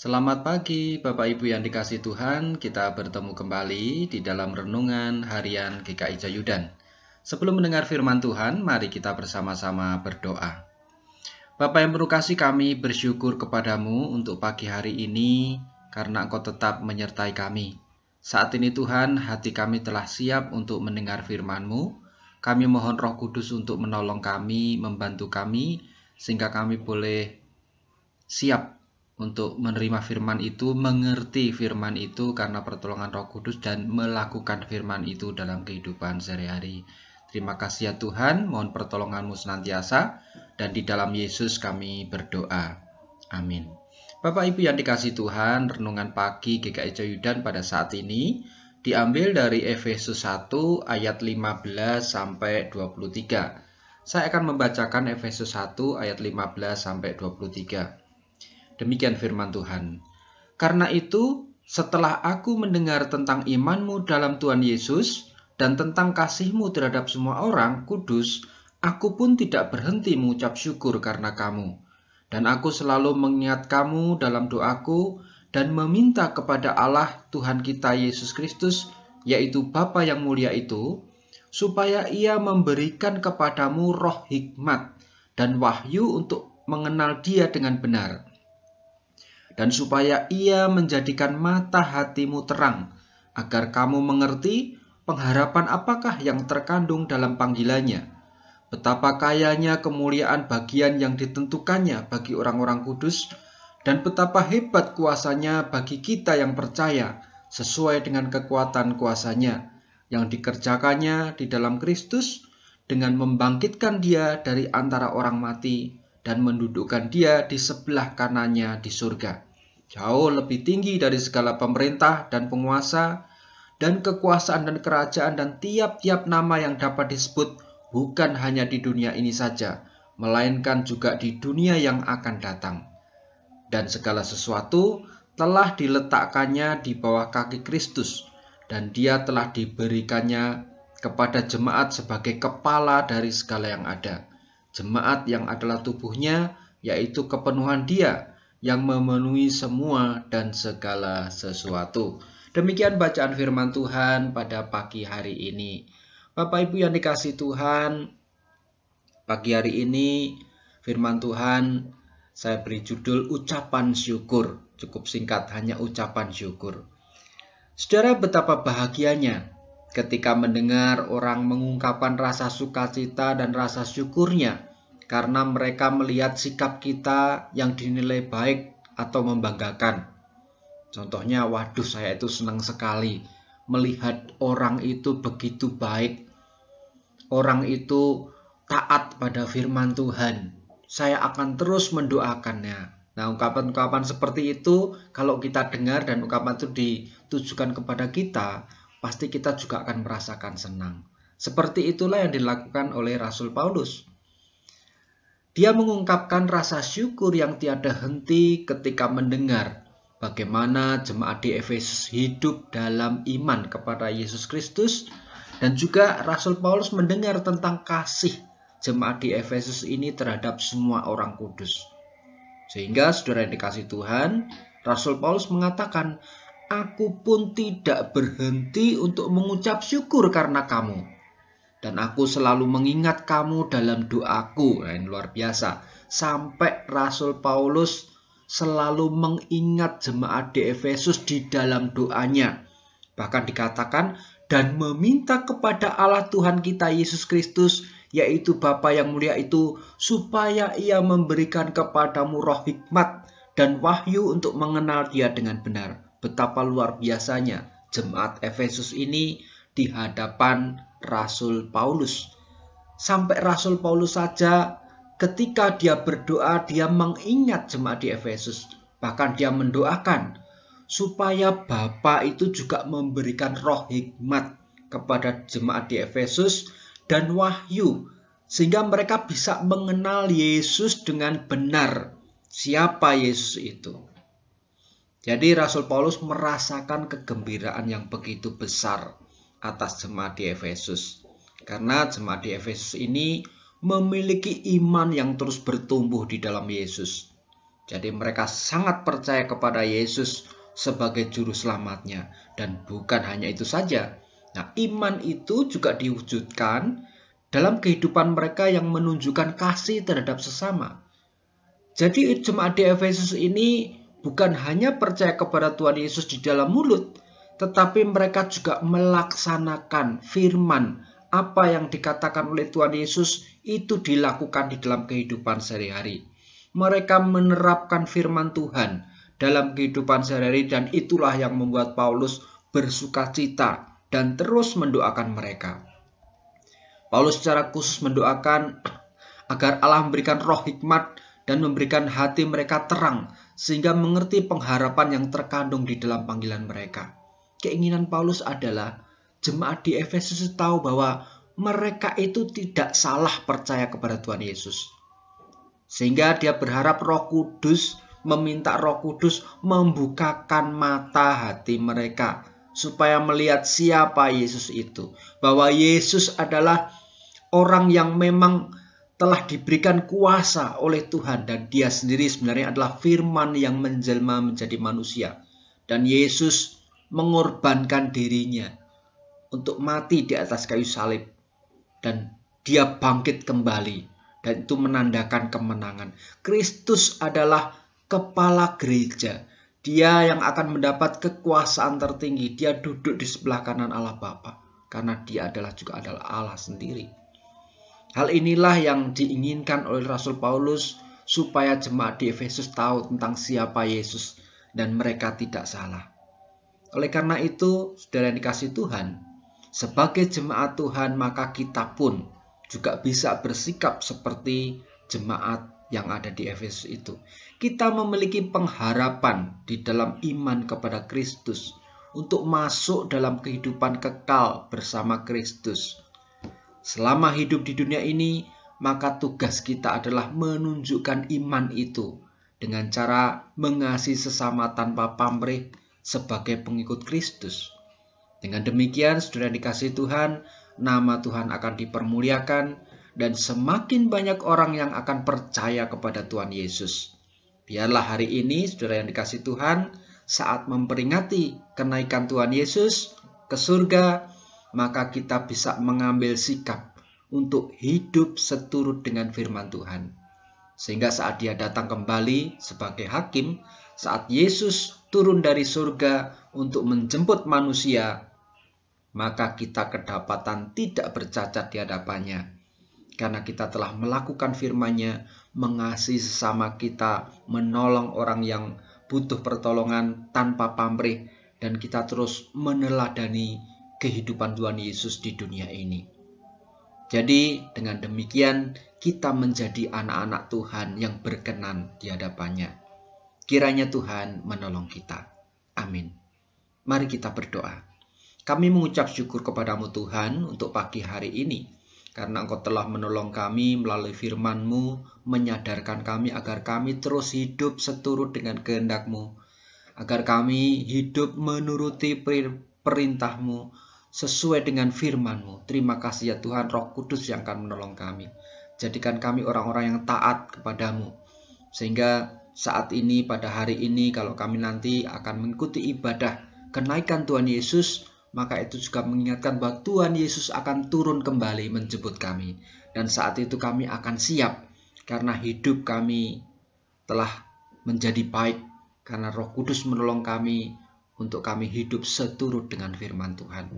Selamat pagi Bapak Ibu yang dikasih Tuhan, kita bertemu kembali di dalam renungan harian GKI Jayudan. Sebelum mendengar firman Tuhan, mari kita bersama-sama berdoa. Bapak yang berkasih kami bersyukur kepadamu untuk pagi hari ini karena engkau tetap menyertai kami. Saat ini Tuhan, hati kami telah siap untuk mendengar firman-Mu. Kami mohon roh kudus untuk menolong kami, membantu kami, sehingga kami boleh siap untuk menerima firman itu, mengerti firman itu karena pertolongan Roh Kudus dan melakukan firman itu dalam kehidupan sehari-hari. Terima kasih ya Tuhan, mohon pertolonganmu senantiasa dan di dalam Yesus kami berdoa. Amin. Bapak Ibu yang dikasih Tuhan, renungan pagi GKI Joyudan pada saat ini diambil dari Efesus 1 ayat 15 sampai 23. Saya akan membacakan Efesus 1 ayat 15 sampai 23. Demikian firman Tuhan. Karena itu, setelah aku mendengar tentang imanmu dalam Tuhan Yesus dan tentang kasihmu terhadap semua orang kudus, aku pun tidak berhenti mengucap syukur karena kamu. Dan aku selalu mengingat kamu dalam doaku dan meminta kepada Allah Tuhan kita Yesus Kristus, yaitu Bapa yang mulia itu, supaya ia memberikan kepadamu roh hikmat dan wahyu untuk mengenal dia dengan benar dan supaya ia menjadikan mata hatimu terang, agar kamu mengerti pengharapan apakah yang terkandung dalam panggilannya, betapa kayanya kemuliaan bagian yang ditentukannya bagi orang-orang kudus, dan betapa hebat kuasanya bagi kita yang percaya sesuai dengan kekuatan kuasanya yang dikerjakannya di dalam Kristus dengan membangkitkan dia dari antara orang mati dan mendudukkan dia di sebelah kanannya di surga jauh lebih tinggi dari segala pemerintah dan penguasa, dan kekuasaan dan kerajaan dan tiap-tiap nama yang dapat disebut bukan hanya di dunia ini saja, melainkan juga di dunia yang akan datang. Dan segala sesuatu telah diletakkannya di bawah kaki Kristus, dan dia telah diberikannya kepada jemaat sebagai kepala dari segala yang ada. Jemaat yang adalah tubuhnya, yaitu kepenuhan dia, yang memenuhi semua dan segala sesuatu. Demikian bacaan firman Tuhan pada pagi hari ini. Bapak Ibu yang dikasih Tuhan, pagi hari ini firman Tuhan saya beri judul ucapan syukur. Cukup singkat, hanya ucapan syukur. Saudara betapa bahagianya ketika mendengar orang mengungkapkan rasa sukacita dan rasa syukurnya karena mereka melihat sikap kita yang dinilai baik atau membanggakan. Contohnya, waduh saya itu senang sekali melihat orang itu begitu baik. Orang itu taat pada firman Tuhan. Saya akan terus mendoakannya. Nah, ungkapan-ungkapan seperti itu kalau kita dengar dan ungkapan itu ditujukan kepada kita, pasti kita juga akan merasakan senang. Seperti itulah yang dilakukan oleh Rasul Paulus. Dia mengungkapkan rasa syukur yang tiada henti ketika mendengar bagaimana jemaat di Efesus hidup dalam iman kepada Yesus Kristus dan juga Rasul Paulus mendengar tentang kasih jemaat di Efesus ini terhadap semua orang kudus. Sehingga saudara yang dikasih Tuhan, Rasul Paulus mengatakan, Aku pun tidak berhenti untuk mengucap syukur karena kamu dan aku selalu mengingat kamu dalam doaku. Nah, ini luar biasa. Sampai Rasul Paulus selalu mengingat jemaat di Efesus di dalam doanya. Bahkan dikatakan dan meminta kepada Allah Tuhan kita Yesus Kristus yaitu Bapa yang mulia itu supaya ia memberikan kepadamu roh hikmat dan wahyu untuk mengenal dia dengan benar. Betapa luar biasanya jemaat Efesus ini di hadapan Rasul Paulus. Sampai Rasul Paulus saja ketika dia berdoa dia mengingat jemaat di Efesus. Bahkan dia mendoakan supaya Bapa itu juga memberikan roh hikmat kepada jemaat di Efesus dan wahyu sehingga mereka bisa mengenal Yesus dengan benar. Siapa Yesus itu? Jadi Rasul Paulus merasakan kegembiraan yang begitu besar atas jemaat di Efesus. Karena jemaat di Efesus ini memiliki iman yang terus bertumbuh di dalam Yesus. Jadi mereka sangat percaya kepada Yesus sebagai juru selamatnya. Dan bukan hanya itu saja. Nah, iman itu juga diwujudkan dalam kehidupan mereka yang menunjukkan kasih terhadap sesama. Jadi jemaat di Efesus ini bukan hanya percaya kepada Tuhan Yesus di dalam mulut, tetapi mereka juga melaksanakan firman apa yang dikatakan oleh Tuhan Yesus itu dilakukan di dalam kehidupan sehari-hari mereka menerapkan firman Tuhan dalam kehidupan sehari-hari dan itulah yang membuat Paulus bersuka cita dan terus mendoakan mereka. Paulus secara khusus mendoakan agar Allah memberikan roh hikmat dan memberikan hati mereka terang sehingga mengerti pengharapan yang terkandung di dalam panggilan mereka. Keinginan Paulus adalah jemaat di Efesus tahu bahwa mereka itu tidak salah percaya kepada Tuhan Yesus. Sehingga dia berharap Roh Kudus meminta Roh Kudus membukakan mata hati mereka supaya melihat siapa Yesus itu. Bahwa Yesus adalah orang yang memang telah diberikan kuasa oleh Tuhan dan dia sendiri sebenarnya adalah firman yang menjelma menjadi manusia. Dan Yesus mengorbankan dirinya untuk mati di atas kayu salib dan dia bangkit kembali dan itu menandakan kemenangan. Kristus adalah kepala gereja. Dia yang akan mendapat kekuasaan tertinggi. Dia duduk di sebelah kanan Allah Bapa karena dia adalah juga adalah Allah sendiri. Hal inilah yang diinginkan oleh Rasul Paulus supaya jemaat di Efesus tahu tentang siapa Yesus dan mereka tidak salah. Oleh karena itu, saudara yang dikasih Tuhan, sebagai jemaat Tuhan maka kita pun juga bisa bersikap seperti jemaat yang ada di Efesus itu. Kita memiliki pengharapan di dalam iman kepada Kristus untuk masuk dalam kehidupan kekal bersama Kristus. Selama hidup di dunia ini, maka tugas kita adalah menunjukkan iman itu dengan cara mengasihi sesama tanpa pamrih sebagai pengikut Kristus. Dengan demikian, saudara dikasih Tuhan, nama Tuhan akan dipermuliakan dan semakin banyak orang yang akan percaya kepada Tuhan Yesus. Biarlah hari ini saudara yang dikasih Tuhan saat memperingati kenaikan Tuhan Yesus ke surga, maka kita bisa mengambil sikap untuk hidup seturut dengan firman Tuhan. Sehingga saat dia datang kembali sebagai hakim, saat Yesus turun dari surga untuk menjemput manusia, maka kita kedapatan tidak bercacat di hadapannya. Karena kita telah melakukan firman-Nya, mengasihi sesama kita, menolong orang yang butuh pertolongan tanpa pamrih, dan kita terus meneladani kehidupan Tuhan Yesus di dunia ini. Jadi dengan demikian kita menjadi anak-anak Tuhan yang berkenan di hadapannya. Kiranya Tuhan menolong kita. Amin. Mari kita berdoa. Kami mengucap syukur kepadamu Tuhan untuk pagi hari ini. Karena engkau telah menolong kami melalui firman-Mu, menyadarkan kami agar kami terus hidup seturut dengan kehendak-Mu. Agar kami hidup menuruti perintah-Mu sesuai dengan firman-Mu. Terima kasih ya Tuhan Roh Kudus yang akan menolong kami. Jadikan kami orang-orang yang taat kepadamu. Sehingga saat ini pada hari ini kalau kami nanti akan mengikuti ibadah kenaikan Tuhan Yesus, maka itu juga mengingatkan bahwa Tuhan Yesus akan turun kembali menjemput kami. Dan saat itu kami akan siap karena hidup kami telah menjadi baik karena roh kudus menolong kami untuk kami hidup seturut dengan firman Tuhan.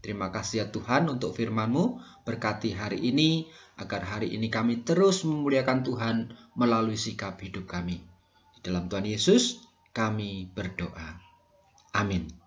Terima kasih ya Tuhan untuk firman-Mu, berkati hari ini, agar hari ini kami terus memuliakan Tuhan melalui sikap hidup kami. Di dalam Tuhan Yesus, kami berdoa. Amin.